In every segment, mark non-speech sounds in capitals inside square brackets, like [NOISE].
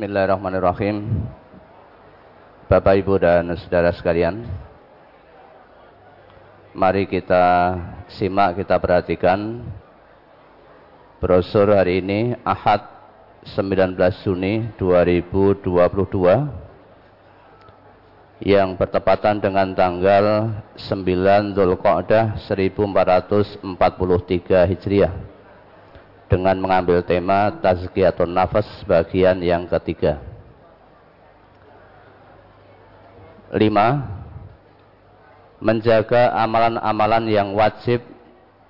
Bismillahirrahmanirrahim. Bapak, Ibu, dan saudara sekalian, mari kita simak, kita perhatikan brosur hari ini, Ahad 19 Juni 2022, yang bertepatan dengan tanggal 9 Dzulqa'dah 1443 Hijriah dengan mengambil tema Tazkiyatun Nafas bagian yang ketiga. Lima, menjaga amalan-amalan yang wajib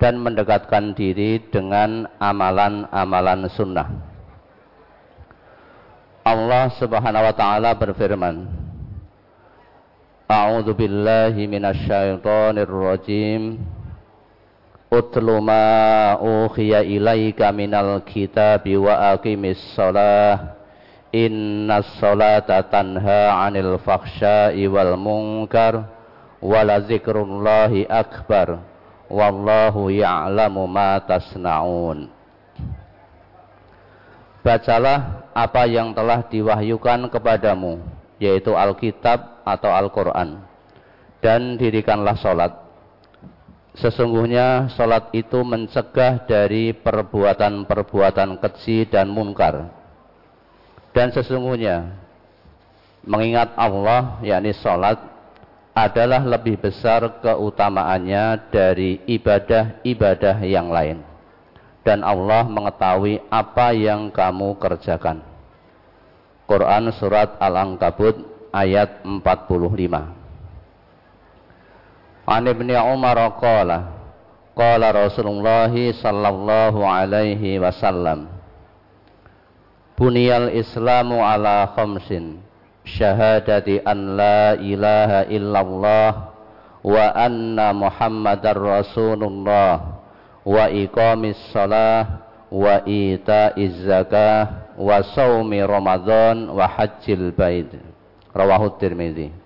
dan mendekatkan diri dengan amalan-amalan sunnah. Allah Subhanahu wa taala berfirman, A'udzu billahi minasyaitonir rajim. Utlu ma uhiya ilaika minal kitabi wa aqimis salah. Inna salata tanha anil fakhsha'i wal munkar Wala zikrullahi akbar. Wallahu ya'lamu ma tasna'un. Bacalah apa yang telah diwahyukan kepadamu Yaitu Alkitab atau Al-Quran. Dan dirikanlah solat Sesungguhnya sholat itu mencegah dari perbuatan-perbuatan keji dan munkar. Dan sesungguhnya mengingat Allah yakni sholat adalah lebih besar keutamaannya dari ibadah-ibadah yang lain. Dan Allah mengetahui apa yang kamu kerjakan. Quran Surat Al-Ankabut ayat 45 An Ibnu Umar qala qala Rasulullah sallallahu alaihi wasallam Buniyal Islamu ala khamsin syahadati an la ilaha illallah wa anna Muhammadar Rasulullah wa iqamis salah wa ita'iz zakah wa saumi Ramadan wa hajjil bait. Rawahu Tirmizi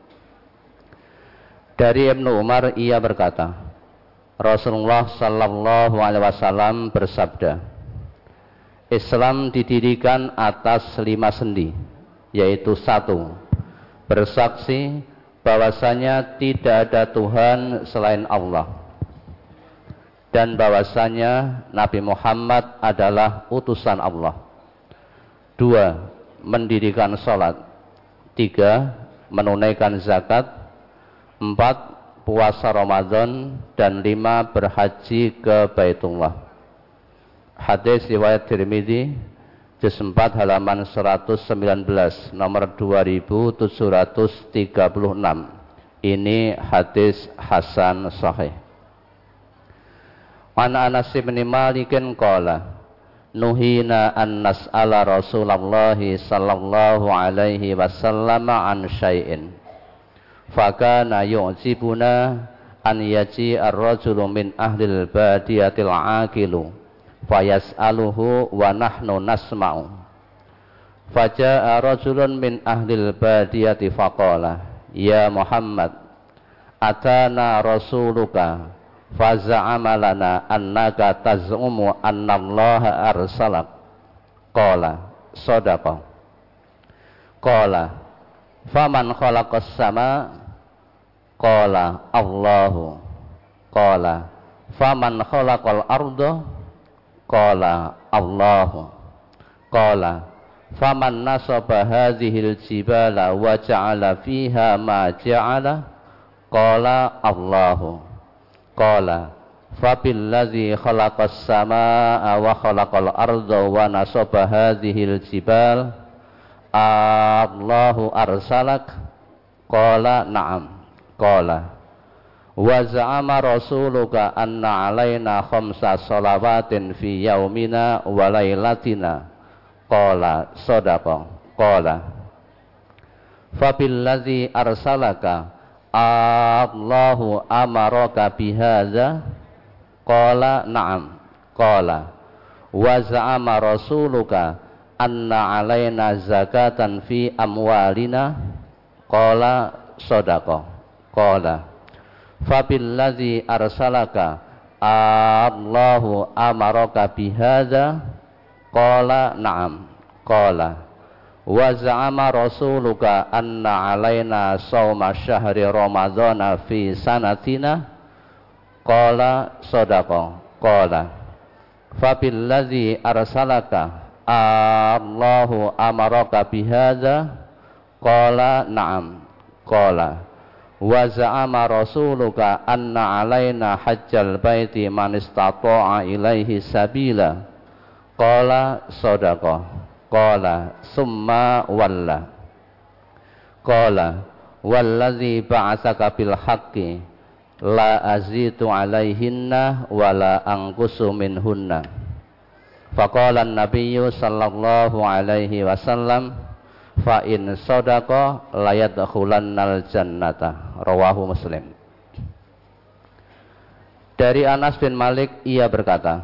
dari Ibnu Umar ia berkata, Rasulullah sallallahu alaihi wasallam bersabda, Islam didirikan atas lima sendi, yaitu satu, bersaksi bahwasanya tidak ada Tuhan selain Allah dan bahwasanya Nabi Muhammad adalah utusan Allah. Dua, mendirikan sholat. Tiga, menunaikan zakat empat puasa Ramadan dan lima berhaji ke Baitullah. Hadis riwayat Tirmidzi juz 4 halaman 119 nomor 2736. Ini hadis hasan sahih. An Anas bin Malik qala Nuhina an nas'ala Rasulullah sallallahu alaihi wasallam an syai'in fakana yu'jibuna an yaji ar-rajulu min ahlil badiyatil aqilu. Fayas'aluhu wa nahnu nasma'u. Faja'a rajulun min ahlil badiyati faqala ya Muhammad atana rasuluka faza'ama lana annaka taz'umu annallaha arsalak qala sadaqa. Qala faman khalaqas sama qala Allahu qala faman khalaqal arda qala Allahu qala faman nasaba hadhil jibala wa ja'ala fiha ma ja'ala qala Allahu qala fabillazi khalaqas samaa wa khalaqal arda wa nasaba hadhil jibala Allahu arsalak? Qala na'am. Qala. Wa za'ama rasuluka anna alaina khamsa salawatin fi yaumina wa laylatina. Qala sadaqa. Qala. Fabillazi arsalaka? Allahu amaraka bihadza? Qala na'am. Qala. Wa za'ama rasuluka anna alaina zakatan fi amwalina qala sadaqa qala. Fabillazi arsalaka Allahu amaraka bihadza qala na'am qala. Wa za'ama rasuluka anna alaina sawma syahri ramadhana fi sanatina qala sadaqa qala. Fabilladzi arsalaka Allahu amaraka bihadza? Qala na'am. Qala. Wa za'ama rasuluka anna alaina hajjal baiti man istata'a ilaihi sabila. Qala sadaqa Qala summa walla. Qala wallazi ba'asaka bil haqqi la azitu alaihinna wala angkusu minhunna. Faqala an-nabiyyu sallallahu alaihi wasallam fa in sadaqa la yadkhulannal jannata. Rawahu Muslim. Dari Anas bin Malik ia berkata,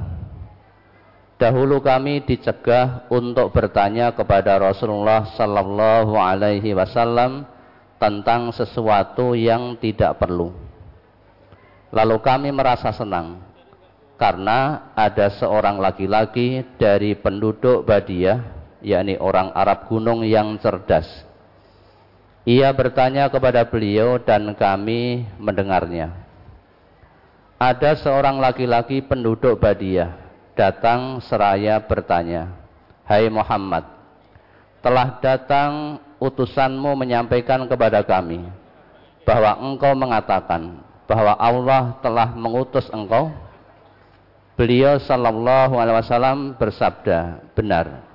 Dahulu kami dicegah untuk bertanya kepada Rasulullah sallallahu alaihi wasallam tentang sesuatu yang tidak perlu. Lalu kami merasa senang karena ada seorang laki-laki dari penduduk Badiah, yakni orang Arab gunung yang cerdas. Ia bertanya kepada beliau dan kami mendengarnya. Ada seorang laki-laki penduduk Badiah datang seraya bertanya, Hai Muhammad, telah datang utusanmu menyampaikan kepada kami bahwa engkau mengatakan bahwa Allah telah mengutus engkau. Beliau sallallahu alaihi wasallam bersabda, benar.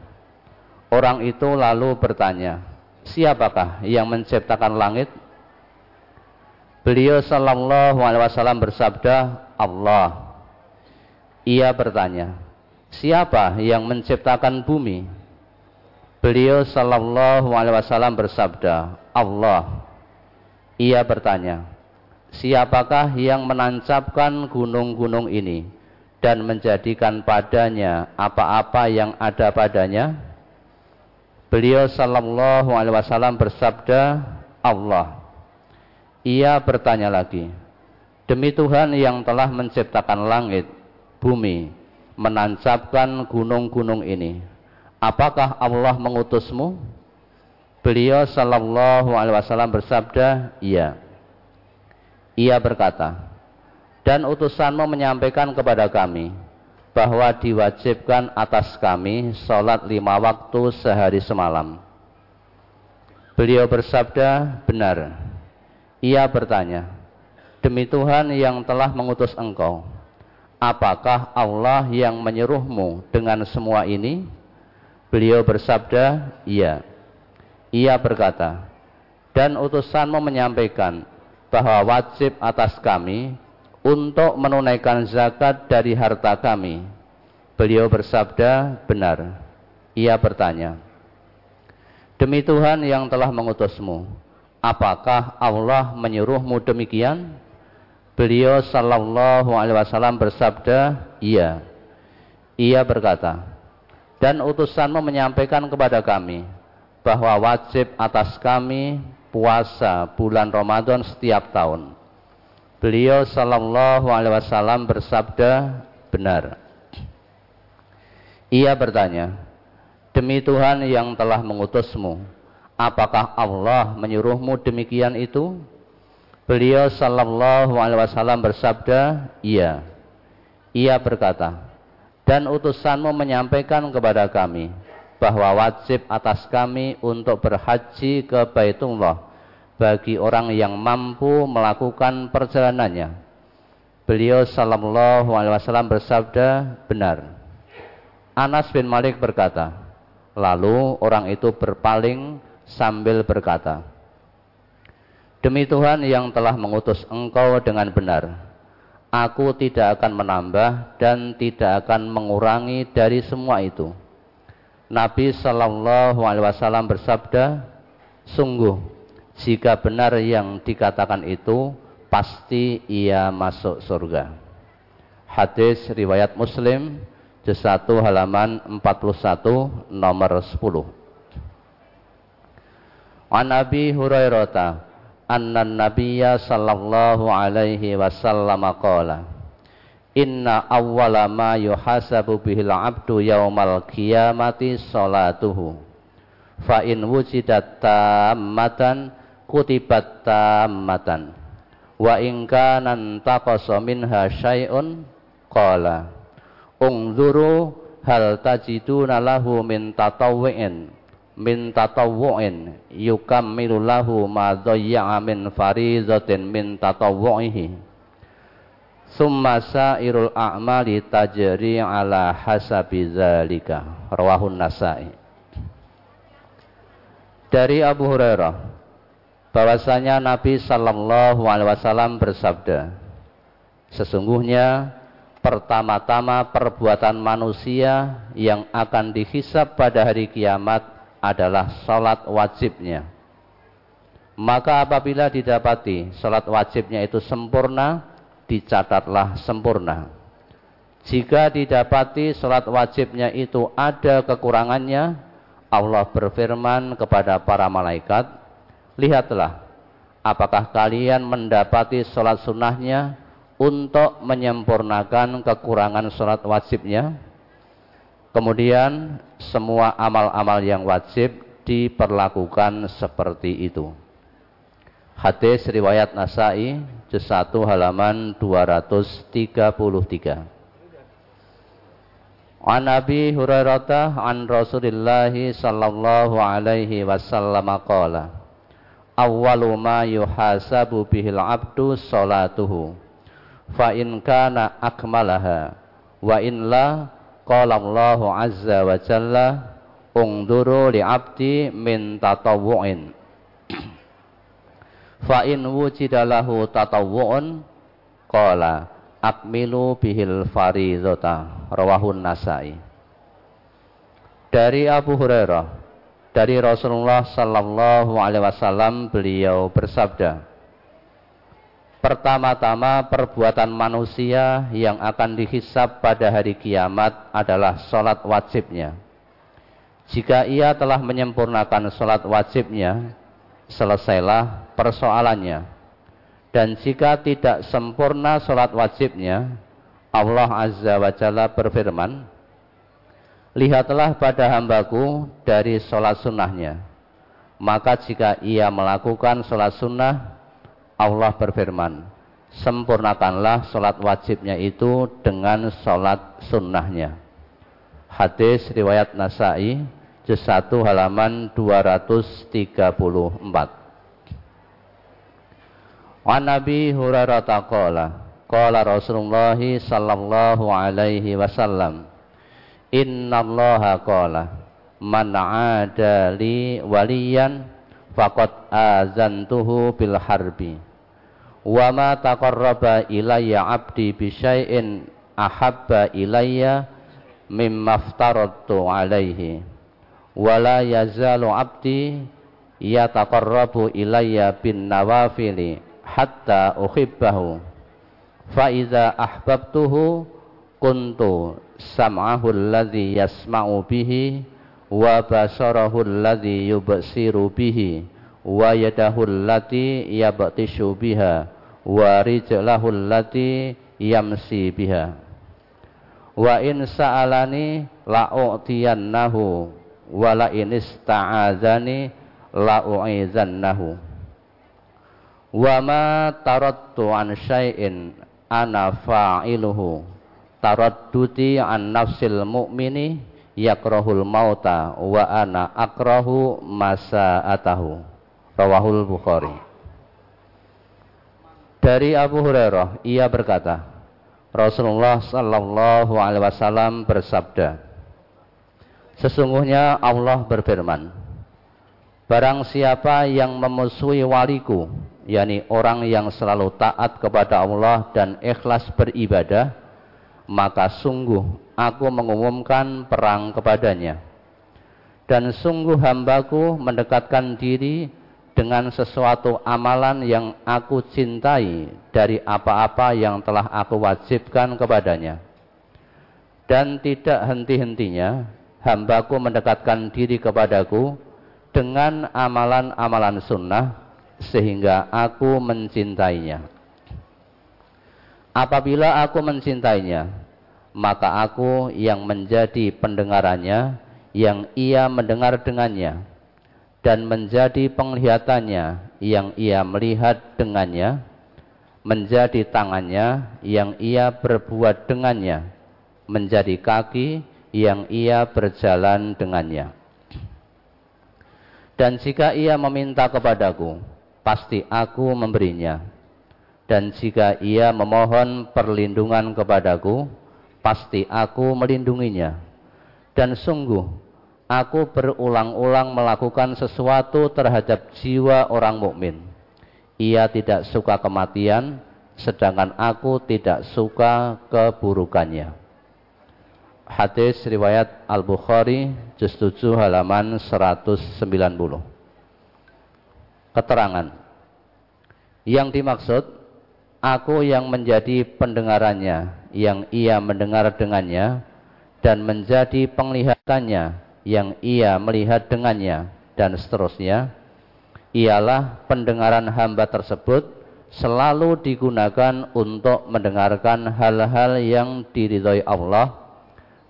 Orang itu lalu bertanya, siapakah yang menciptakan langit? Beliau sallallahu alaihi wasallam bersabda, Allah. Ia bertanya, siapa yang menciptakan bumi? Beliau sallallahu alaihi wasallam bersabda, Allah. Ia bertanya, siapakah yang menancapkan gunung-gunung ini dan menjadikan padanya apa-apa yang ada padanya? Beliau sallallahu alaihi wasallam bersabda, Allah. Ia bertanya lagi, demi Tuhan yang telah menciptakan langit bumi menancapkan gunung-gunung ini. Apakah Allah mengutusmu? Beliau sallallahu alaihi wasallam bersabda, "Iya." Ia berkata, "Dan utusanmu menyampaikan kepada kami bahwa diwajibkan atas kami sholat lima waktu sehari semalam." Beliau bersabda, "Benar." Ia bertanya, "Demi Tuhan yang telah mengutus engkau, Apakah Allah yang menyuruhmu dengan semua ini? Beliau bersabda, iya. Ia berkata, dan utusanmu menyampaikan bahwa wajib atas kami untuk menunaikan zakat dari harta kami. Beliau bersabda, benar. Ia bertanya, Demi Tuhan yang telah mengutusmu, apakah Allah menyuruhmu demikian? Beliau sallallahu alaihi wasallam bersabda, "Iya." Ia berkata, "Dan utusanmu menyampaikan kepada kami bahwa wajib atas kami puasa bulan Ramadan setiap tahun." Beliau sallallahu alaihi wasallam bersabda, "Benar." Ia bertanya, "Demi Tuhan yang telah mengutusmu, apakah Allah menyuruhmu demikian itu?" Beliau sallallahu alaihi wasallam bersabda, "Iya." Ia berkata, "Dan utusanmu menyampaikan kepada kami bahwa wajib atas kami untuk berhaji ke Baitullah bagi orang yang mampu melakukan perjalanannya." Beliau sallallahu alaihi wasallam bersabda, "Benar." Anas bin Malik berkata, lalu orang itu berpaling sambil berkata, Demi Tuhan yang telah mengutus engkau dengan benar, aku tidak akan menambah dan tidak akan mengurangi dari semua itu. Nabi Shallallahu Alaihi Wasallam bersabda, sungguh jika benar yang dikatakan itu, pasti ia masuk surga. Hadis riwayat Muslim, juz 1 halaman 41 nomor 10. An Nabi Hurairah anna nabiyya sallallahu alaihi wasallam qala inna awwala ma yuhasabu bihil abdu yaumal qiyamati salatuhu fa in wujidat tammatan kutibat tammatan. Wa in kana taqasa minha syai'un qala ungzuru hal tajiduna lahu min tatawwu'in min tatawwu'in yukammilu lahu ma dhayya'a min farizatin min tatawwu'ihi. Summa sairul a'mali tajri ala hasabi zalika. Rawahun nasai. Dari Abu Hurairah bahwasanya Nabi Shallallahu Alaihi Wasallam bersabda, sesungguhnya pertama-tama perbuatan manusia yang akan dihisap pada hari kiamat adalah sholat wajibnya. Maka apabila didapati sholat wajibnya itu sempurna, dicatatlah sempurna. Jika didapati sholat wajibnya itu ada kekurangannya, Allah berfirman kepada para malaikat, Lihatlah, apakah kalian mendapati sholat sunnahnya untuk menyempurnakan kekurangan sholat wajibnya? Kemudian semua amal-amal yang wajib diperlakukan seperti itu. Hadis riwayat Nasai, juz 1 halaman 233. An Abi Hurairah an Rasulillah sallallahu alaihi wasallam qala Awwalu ma yuhasabu bihil abdu salatuhu. Fa in kana akmalaha wa in la qala Allah azza wa jalla ungduru li abdi min tatawwu'in. [CLEARS THROAT] Fa in wujida lahu tatawwu'un qala akmilu bihil faridota rawahun nasai. Dari Abu Hurairah dari Rasulullah sallallahu alaihi wasallam beliau bersabda Pertama-tama perbuatan manusia yang akan dihisap pada hari kiamat adalah sholat wajibnya. Jika ia telah menyempurnakan sholat wajibnya, selesailah persoalannya. Dan jika tidak sempurna sholat wajibnya, Allah Azza wa Jalla berfirman, Lihatlah pada hambaku dari sholat sunnahnya. Maka jika ia melakukan sholat sunnah, Allah berfirman, sempurnakanlah sholat wajibnya itu dengan sholat sunnahnya. Hadis riwayat Nasai, juz 1 halaman 234. Wa Nabi Hurairah qala qala Rasulullah sallallahu alaihi wasallam Innallaha qala man 'ada li waliyan faqad azantuhu bil harbi. Wa ma taqarraba ilayya 'abdi bi syai'in ahabba ilayya mimma aftaratu alaihi wa la yazalu 'abdi yataqarrabu ilayya bin nawafili hatta uhibbahu. Fa iza ahbabtuhu kuntu sam'ahu alladhi yasma'u bihi wa basarahu alladhi yubsiru bihi wa yadahu allati yabtishu biha wa rijlahu allati yamsi biha. Wa in sa'alani la'u'tiyannahu wa la in ista'adzani la'u'izannahu. Wa ma tarattu an syai'in ana fa'iluhu taradduti an nafsil mu'mini yakrahul mauta wa ana akrahu masa'atahu. Rawahul bukhari. Dari Abu Hurairah ia berkata Rasulullah sallallahu alaihi wasallam bersabda Sesungguhnya Allah berfirman Barang siapa yang memusuhi waliku yakni orang yang selalu taat kepada Allah dan ikhlas beribadah, maka sungguh aku mengumumkan perang kepadanya. Dan sungguh hambaku mendekatkan diri dengan sesuatu amalan yang aku cintai dari apa-apa yang telah aku wajibkan kepadanya. Dan tidak henti-hentinya hambaku mendekatkan diri kepadaku dengan amalan-amalan sunnah sehingga aku mencintainya. Apabila aku mencintainya, maka aku yang menjadi pendengarannya, yang ia mendengar dengannya, dan menjadi penglihatannya yang ia melihat dengannya, menjadi tangannya yang ia berbuat dengannya, menjadi kaki yang ia berjalan dengannya. Dan jika ia meminta kepadaku, pasti aku memberinya. Dan jika ia memohon perlindungan kepadaku, pasti aku melindunginya. Dan sungguh, aku berulang-ulang melakukan sesuatu terhadap jiwa orang mukmin. Ia tidak suka kematian, sedangkan aku tidak suka keburukannya. Hadis riwayat Al-Bukhari juz 7 halaman 190. Keterangan. Yang dimaksud aku yang menjadi pendengarannya yang ia mendengar dengannya dan menjadi penglihatannya yang ia melihat dengannya dan seterusnya ialah pendengaran hamba tersebut selalu digunakan untuk mendengarkan hal-hal yang diridhoi Allah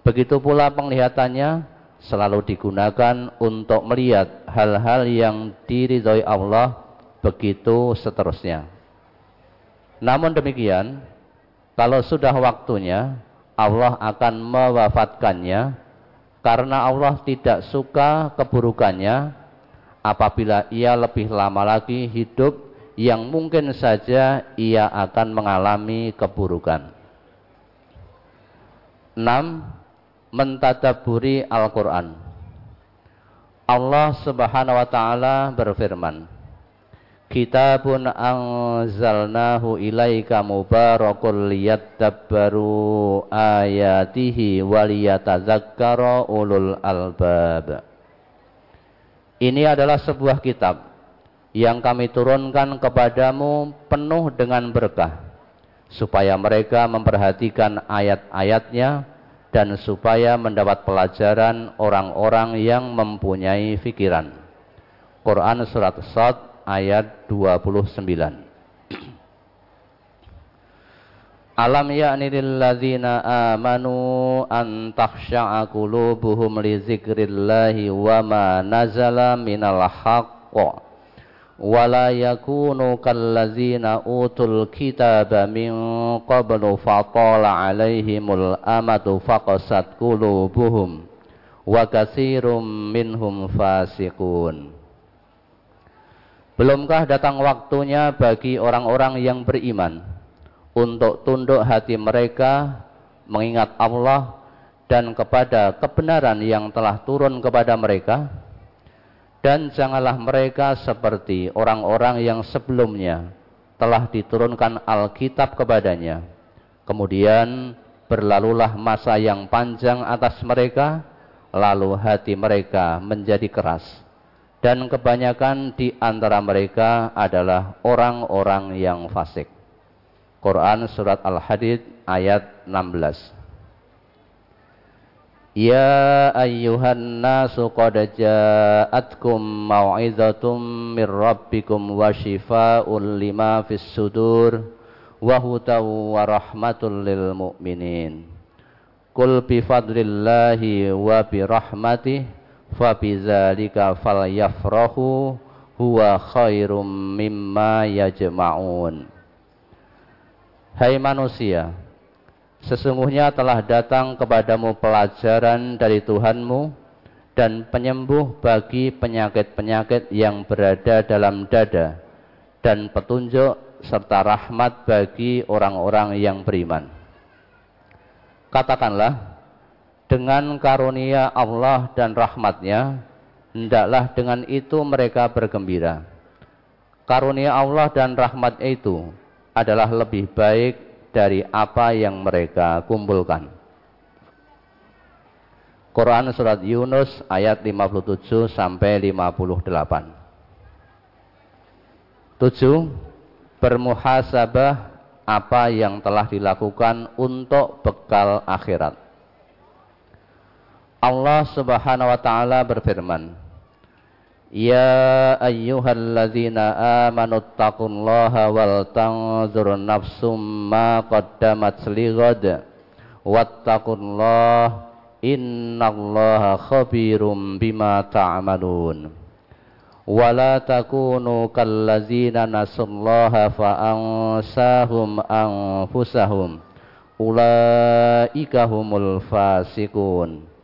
Begitu pula penglihatannya selalu digunakan untuk melihat hal-hal yang diridhoi Allah begitu seterusnya. Namun demikian, kalau sudah waktunya Allah akan mewafatkannya karena Allah tidak suka keburukannya apabila ia lebih lama lagi hidup yang mungkin saja ia akan mengalami keburukan. 6 mentadaburi Al-Quran. Allah subhanahu wa ta'ala berfirman, Kitabun anzalnahu ilaika mubarakul liyadabbaru ayatihi waliyatazakkara ulul albab. Ini adalah sebuah kitab yang kami turunkan kepadamu penuh dengan berkah supaya mereka memperhatikan ayat-ayatnya dan supaya mendapat pelajaran orang-orang yang mempunyai fikiran. Quran surat Sad ayat 29. Alam yakni lilladzina amanu an takhsha'a qulubuhum li dzikrillahi wa ma nazala minal haqq wa la yakunu kallazina utul kitaba min qablu fatala alaihimul amadu faqasat qulubuhum wa katsirum minhum fasiqun Belumkah datang waktunya bagi orang-orang yang beriman untuk tunduk hati mereka mengingat Allah dan kepada kebenaran yang telah turun kepada mereka? Dan janganlah mereka seperti orang-orang yang sebelumnya telah diturunkan Alkitab kepadanya. Kemudian berlalulah masa yang panjang atas mereka, lalu hati mereka menjadi keras. Dan kebanyakan di antara mereka adalah orang-orang yang fasik. Quran Surat Al-Hadid ayat 16 Ya ayyuhan nasu qad ja'atkum mau'izatum mir rabbikum wa shifaa'un lima fis sudur wa hudaw wa rahmatul lil mu'minin. Qul bi fadlillahi wa bi rahmatih fa bi dzalika falyafrahu huwa khairum mimma yajma'un. Hai manusia, Sesungguhnya telah datang kepadamu pelajaran dari Tuhanmu dan penyembuh bagi penyakit-penyakit yang berada dalam dada dan petunjuk serta rahmat bagi orang-orang yang beriman. Katakanlah, dengan karunia Allah dan rahmatnya, hendaklah dengan itu mereka bergembira. Karunia Allah dan rahmat itu adalah lebih baik dari apa yang mereka kumpulkan. Quran surat Yunus ayat 57 sampai 58. 7. Bermuhasabah apa yang telah dilakukan untuk bekal akhirat. Allah Subhanahu wa taala berfirman Ya ayyuhalladzina amanu taqullaha wal tanzur nafsum ma qaddamat lighad wattaqullaha innallaha khabirum bima ta'malun. Wala takunu kallazina nasallaha fa ansahum anfusahum ulaika humul fasikun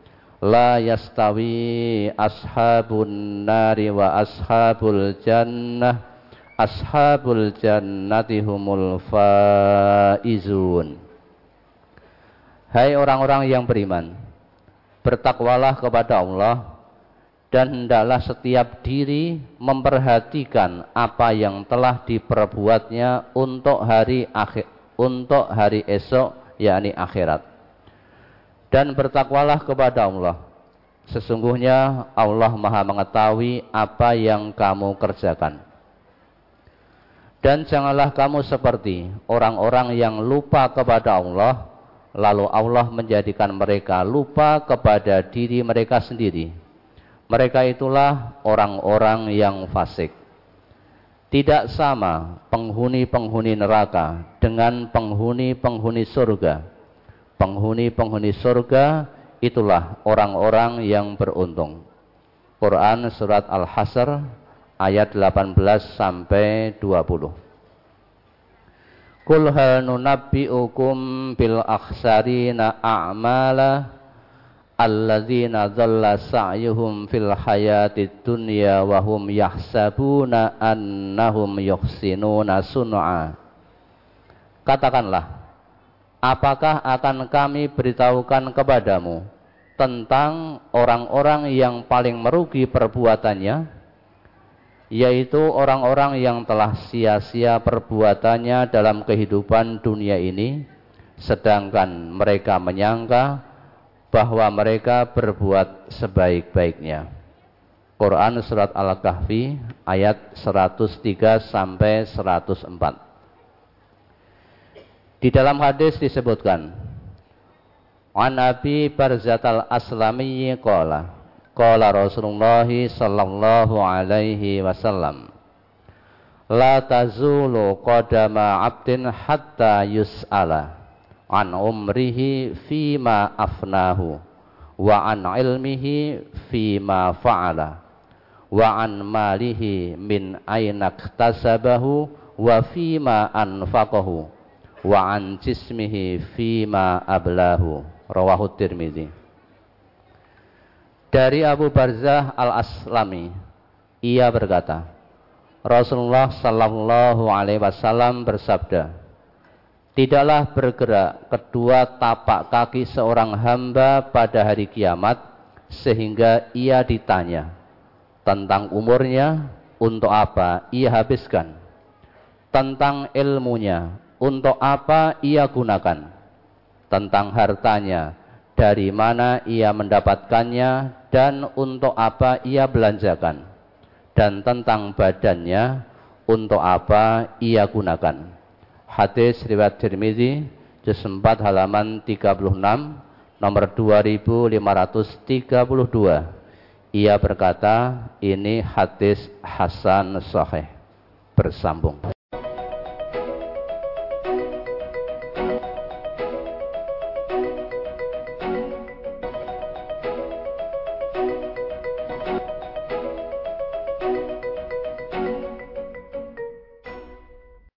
la yastawi ashabun nari wa ashabul jannah. Ashabul jannati humul faizun. Hai orang-orang yang beriman bertakwalah kepada Allah dan hendaklah setiap diri memperhatikan apa yang telah diperbuatnya untuk hari akhir untuk hari esok yakni akhirat dan bertakwalah kepada Allah sesungguhnya Allah Maha mengetahui apa yang kamu kerjakan dan janganlah kamu seperti orang-orang yang lupa kepada Allah lalu Allah menjadikan mereka lupa kepada diri mereka sendiri mereka itulah orang-orang yang fasik. Tidak sama penghuni-penghuni neraka dengan penghuni-penghuni surga. Penghuni-penghuni surga itulah orang-orang yang beruntung. Quran surat Al-Hasr ayat 18 sampai 20. Kul hal nunabbi'ukum bil akhsarina a'mala alladzina dhalla sa'yuhum fil hayatid dunya wa hum yahsabuna annahum yuhsinuna sun'a Katakanlah apakah akan kami beritahukan kepadamu tentang orang-orang yang paling merugi perbuatannya yaitu orang-orang yang telah sia-sia perbuatannya dalam kehidupan dunia ini sedangkan mereka menyangka bahwa mereka berbuat sebaik-baiknya. Quran surat Al-Kahfi ayat 103 sampai 104. Di dalam hadis disebutkan An Abi Barzat al-Aslami qala qala Rasulullah sallallahu alaihi wasallam La tazulu qadama 'abdin hatta yus'ala an umrihi fima afnahu wa an ilmihi fima fa'ala wa an malihi min aina iktasabahu wa fima anfaqahu wa an jismihi fima ablahu. Rawahu tirmidzi dari Abu Barzah al-Aslami ia berkata Rasulullah sallallahu alaihi wasallam bersabda Tidaklah bergerak kedua tapak kaki seorang hamba pada hari kiamat sehingga ia ditanya tentang umurnya untuk apa ia habiskan, tentang ilmunya untuk apa ia gunakan, tentang hartanya dari mana ia mendapatkannya dan untuk apa ia belanjakan, dan tentang badannya untuk apa ia gunakan Hadis riwayat Tirmizi juz 4 halaman 36 nomor 2532. Ia berkata, ini hadis hasan sahih bersambung.